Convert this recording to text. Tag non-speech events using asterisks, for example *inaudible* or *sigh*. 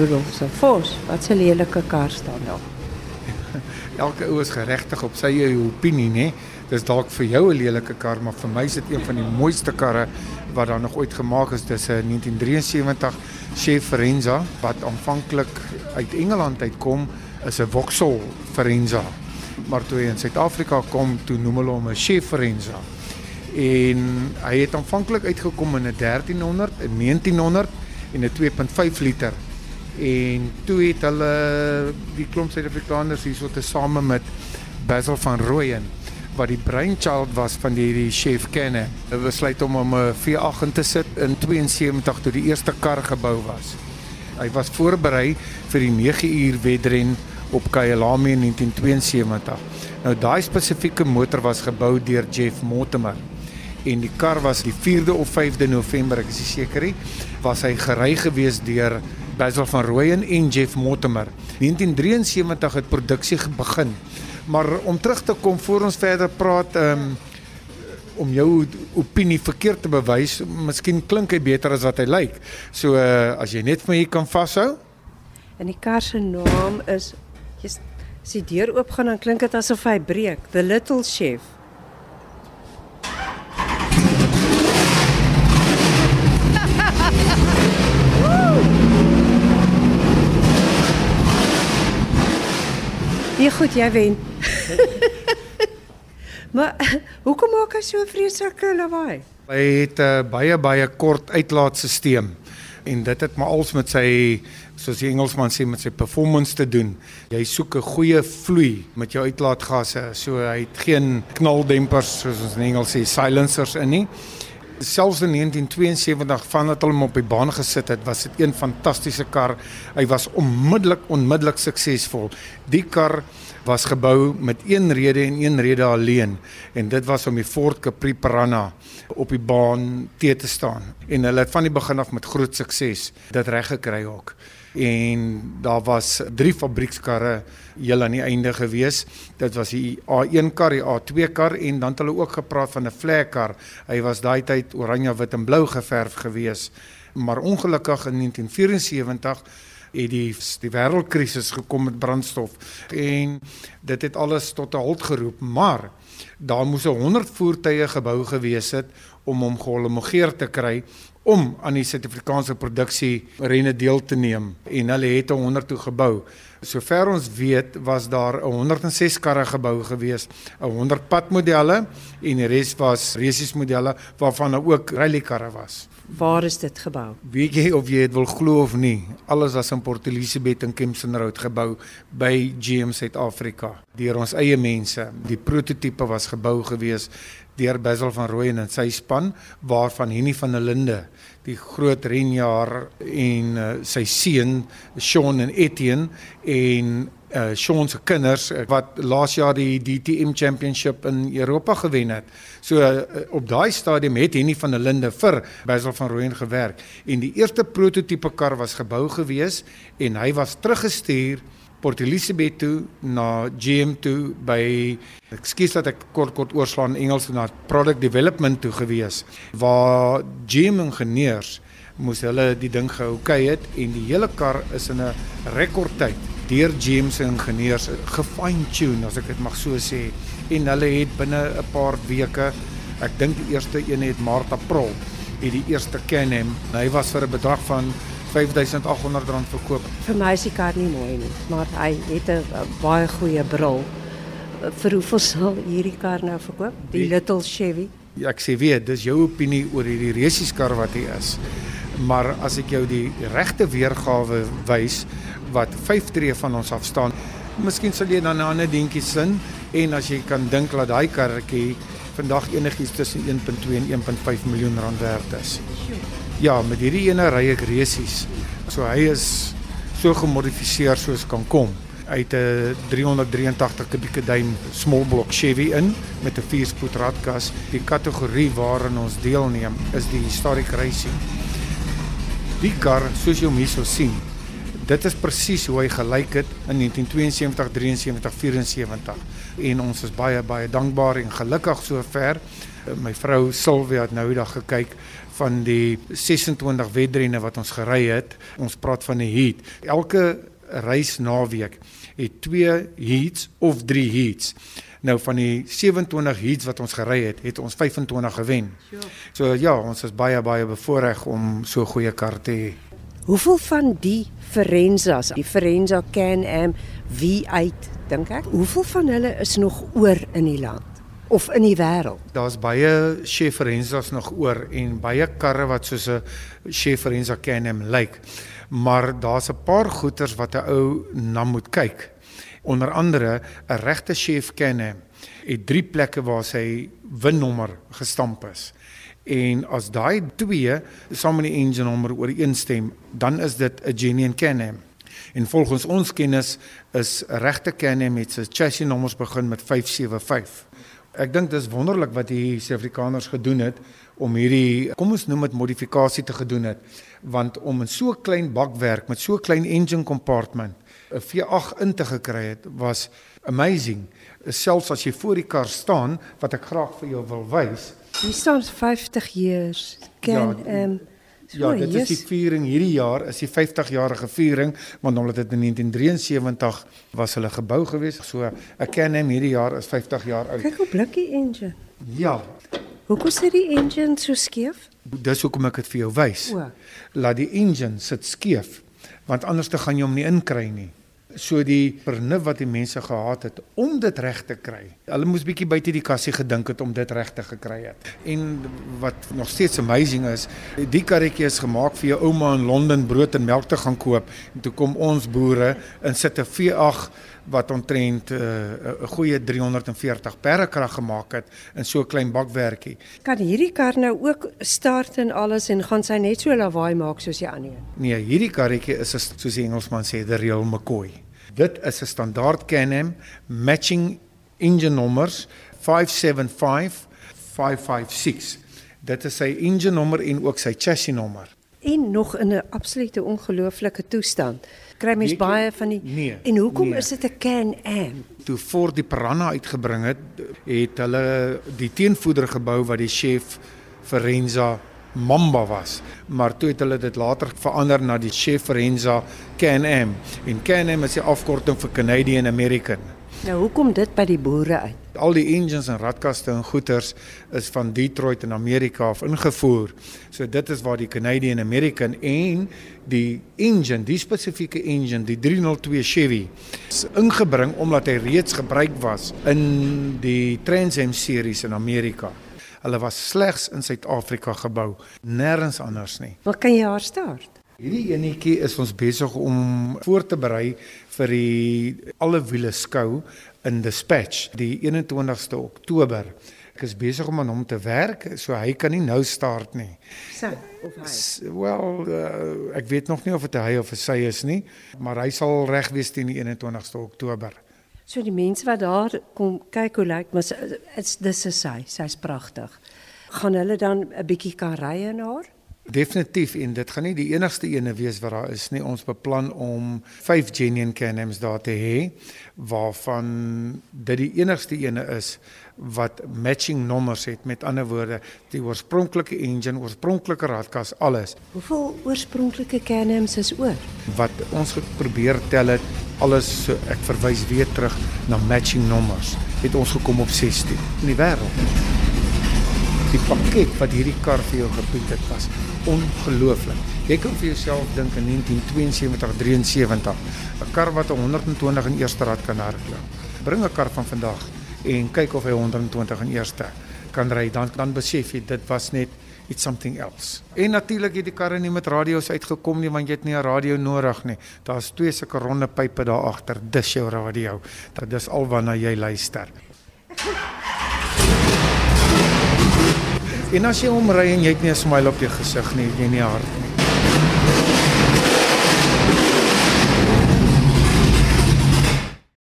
Rudolf se Vos, wat 'n lelike kar staan daar. *laughs* Elke ou is geregtig op sy eie opinie, né? Dis dalk vir jou 'n lelike kar, maar vir my is dit een van die mooiste karre wat daar nog ooit gemaak is. Dis 'n 1973 Chevy Forenza wat aanvanklik uit Engeland uitkom, is 'n Vauxhall Forenza. Maar toe hy in Suid-Afrika kom, toe noem hulle hom 'n Chevy Forenza. En hy het aanvanklik uitgekom in 'n 1300, 'n 1900 en 'n 2.5 liter. En toe het hulle die klomp Suid-Afrikaners hierso te same met Basil van Rooyen wat die brainchild was van hierdie chef kenne. Hulle besluit om hom 'n V8 in te sit in 72 toe die eerste kar gebou was. Hy was voorberei vir die 9 uur wedren op Kyalami in 1972. Nou daai spesifieke motor was gebou deur Jeff Mortimer en die kar was die 4de of 5de November, ek is seker nie, was hy gery gewees deur Basil van Rooyen en Jeff Mortimer. 1973 het produksie begin. Maar om terug te kom voor ons verder praat, um, om jou opinie verkeerd te bewys, miskien klink hy beter as wat hy lyk. So uh, as jy net vir my kan vashou. En die kar se naam is jy's as die deur oopgaan dan klink dit asof hy breek. The Little Chef. Ja goed, jy wen. *laughs* maar hoekom maak hy so vreeslike lawaai? Hy het 'n uh, baie baie kort uitlaatstelsel en dit het maar als met sy soos die Engelsman sê met sy performance te doen. Jy soek 'n goeie vloei met jou uitlaatgasse. So hy het geen knaldempers soos ons in Engels sê silencers in nie. Selfs in 1972 vandat hulle hom op die baan gesit het, was dit een fantastiese kar. Hy was onmiddellik onmiddellik suksesvol. Die kar was gebou met een rede en een rede alleen en dit was om die Ford Capri Piranha op die baan te te staan. En hulle het van die begin af met groot sukses dit reg gekry ook en daar was drie fabriekskarre heel aan die einde gewees. Dit was die A1 kar, die A2 kar en dan het hulle ook gepraat van 'n vlekkar. Hy was daai tyd oranje, wit en blou geverf gewees. Maar ongelukkig in 1974 het die die wêreldkrisis gekom met brandstof en dit het alles tot 'n halt geroep. Maar daar moes 100 voertuie gebou gewees het om hom gehomologeer te kry om aan die Suid-Afrikaanse produksie renne deel te neem en hulle het 100 toe gebou. Sover ons weet was daar 106 karre gebou gewees, 100 padmodelle en die res was resies modelle waarvan daar ook rally karre was. Waar is dit gebou? Weet jy of jy dit wil glo of nie? Alles was in Port Elizabeth en Kempton Road gebou by GM Suid-Afrika deur ons eie mense. Die prototipe was gebou gewees deur Basil van Rooyen en sy span waarvan Henny van der Linde die groot renjaer en uh, sy seun Sean en Etienne en uh Sean se kinders uh, wat laas jaar die DTM Championship in Europa gewen het. So uh, op daai stadium het Henny van der Linde vir Basil van Rooyen gewerk en die eerste prototipe kar was gebou gewees en hy was teruggestuur Port Elizabeth toe na GM toe by ekskuus dat ek kort kort oorslaan Engels na product development toe gewees waar GM ingenieurs moes hulle die ding gehou kyk het en die hele kar is in 'n rekordtyd deur GM se ingenieurs gefine tune as ek dit mag so sê. En hulle het binne 'n paar weke ek dink die eerste een het Maart April het die eerste Can-Am hy was vir 'n bedrag van R5800 verkoop. Vir my is die kar nie mooi nie, maar hy het 'n baie goeie bril. Vir hoeveel sal hierdie kar nou verkoop? Die, die Little Chevy. Ja, ek sê weet, dis jou opinie oor hierdie resieskar wat hy is. Maar as ek jou die regte weergawe wys wat 5 tree van ons af staan, miskien sal jy dan 'n ander dingetjie sin en as jy kan dink dat daai karretjie vandag enigiets tussen 1.2 en 1.5 miljoen rand werd is. Ja, met hierdie ene ry ek resies. So hy is so gemodifiseer soos kan kom. Hy het 'n 383 kubieke duim small block Chevy in met 'n 4-spoed radkas. Die kategorie waarin ons deelneem is die historic racing. Die kar, soos jy hom hierso sien, dit is presies hoe hy gelyk het in 1972, 73, 74 en ons is baie baie dankbaar en gelukkig sover. My vrou Silvia het nou die dag gekyk van die 26 wedrenne wat ons gery het. Ons praat van 'n heat. Elke reis naweek het 2 heats of 3 heats. Nou van die 27 heats wat ons gery het, het ons 25 gewen. So ja, ons is baie baie bevoorreg om so 'n goeie kar te hê. Hoeveel van die Ferenzas, die Ferenza Can-Am V8 dink ek, hoeveel van hulle is nog oor in die land? of in die wêreld. Daar's baie Chevrolet's nog oor en baie karre wat soos 'n Chevrolet Can-Am lyk. Maar daar's 'n paar goeters wat 'n ou na moet kyk. Onder andere 'n regte Chef Can-Am het drie plekke waar sy winnommer gestamp is. En as daai twee saam met die engine nommer ooreenstem, dan is dit 'n genuine Can-Am. En volgens ons kennis is regte Can-Am met sy chassis nommers begin met 575. Ek dink dis wonderlik wat die Suid-Afrikaners gedoen het om hierdie kom ons noem dit modifikasie te gedoen het want om in so 'n klein bakwerk met so 'n klein engine compartment 'n V8 in te gekry het was amazing. Selfs as jy voor die kar staan wat ek graag vir jou wil wys. Hier staan 50 years. Can ja, ehm um, Ja, dit is die viering hierdie jaar is die 50 jarige viering want omdat dit in 1973 was hulle gebou gewees. So ek ken hom hierdie jaar is 50 jaar oud. Kyk hoe blikkie engine. Ja. Hoekom sit die engine so skeef? Dis hoekom ek dit vir jou wys. Laat die engine sit skeef want anders dan gaan jy hom nie inkry nie so die vernuf wat die mense gehad het om dit reg te kry. Hulle moes bietjie buite die kassie gedink het om dit reg te gekry het. En wat nog steeds amazing is, die karretjie is gemaak vir jou ouma in Londen brood en melk te gaan koop en toe kom ons boere in sit 'n V8 wat omtrent 'n uh, goeie 340 perdekrag gemaak het in so 'n klein bakwerkie. Kan hierdie kar nou ook start en alles en gaan sy net so lawaai maak soos die ander? Nee, hierdie karretjie is soos die Engelsman sê, the real McCoy. Dit is 'n standaard Can-Am matching engine nommers 575 556. Dit is sy engine nommer en ook sy chassis nommer. En nog in 'n absolute ongelooflike toestand. Kry mens baie van die nee, En hoekom nee. is dit 'n Can-Am? Toe voor die Piranha uitgebring het, het hulle die teenvoeder gebou wat die chef Ferenza Mamba was, maar toe het hulle dit later verander na die Chef Renza Can-Am. En Can-Am is die afkorting vir Canadian American. Nou hoekom dit by die boere uit? Al die engines en radkaste en goeters is van Detroit in Amerika af ingevoer. So dit is waar die Canadian American en die engine, die spesifieke engine, die 302 Chevy is ingebring omdat hy reeds gebruik was in die Trans Am series in Amerika. Hulle was slegs in Suid-Afrika gebou, nêrens anders nie. Wat kan jy haar start? Hierdie enetjie is ons besig om voor te berei vir die alle wiele skou in Dispatch die 21ste Oktober. Ek is besig om aan hom te werk, so hy kan nie nou start nie. Sy of hy? Wel, uh, ek weet nog nie of dit hy of sy is nie, maar hy sal reg wees teen die 21ste Oktober. So die mense wat daar kom kyk hoe lyk, maar dit's dis is sy, sy's pragtig. Gaan hulle dan 'n bietjie kan ry in haar? Definitief en dit gaan nie die enigste ene wees wat daar is nie. Ons beplan om 5 genuine Can-Ams daar te hê waarvan dit die enigste ene is wat matching nommers het. Met ander woorde, die oorspronklike engine, oorspronklike radkas, alles. Hoeveel oorspronklike Can-Ams is oor? Wat ons probeer tel het alles so ek verwys weer terug na matching nommers het ons gekom op 16 in die wêreld die pakket wat hierdie kar vir jou gebied het was ongelooflik jy kan vir jouself dink in 1972 73 'n kar wat 120 in eerste rad kan hardloop bring 'n kar van vandag en kyk of hy 120 in eerste kan ry dan dan besef jy dit was net it's something else. En natuurlik het die karre nie met radio's uitgekom nie want jy het nie 'n radio nodig nie. Daar's twee sulke ronde pype daar agter. Dis jou radio. Dit is alwaarna jy luister. En as jy omry en jy het nie 'n smile op jou gesig nie, jy nie hart.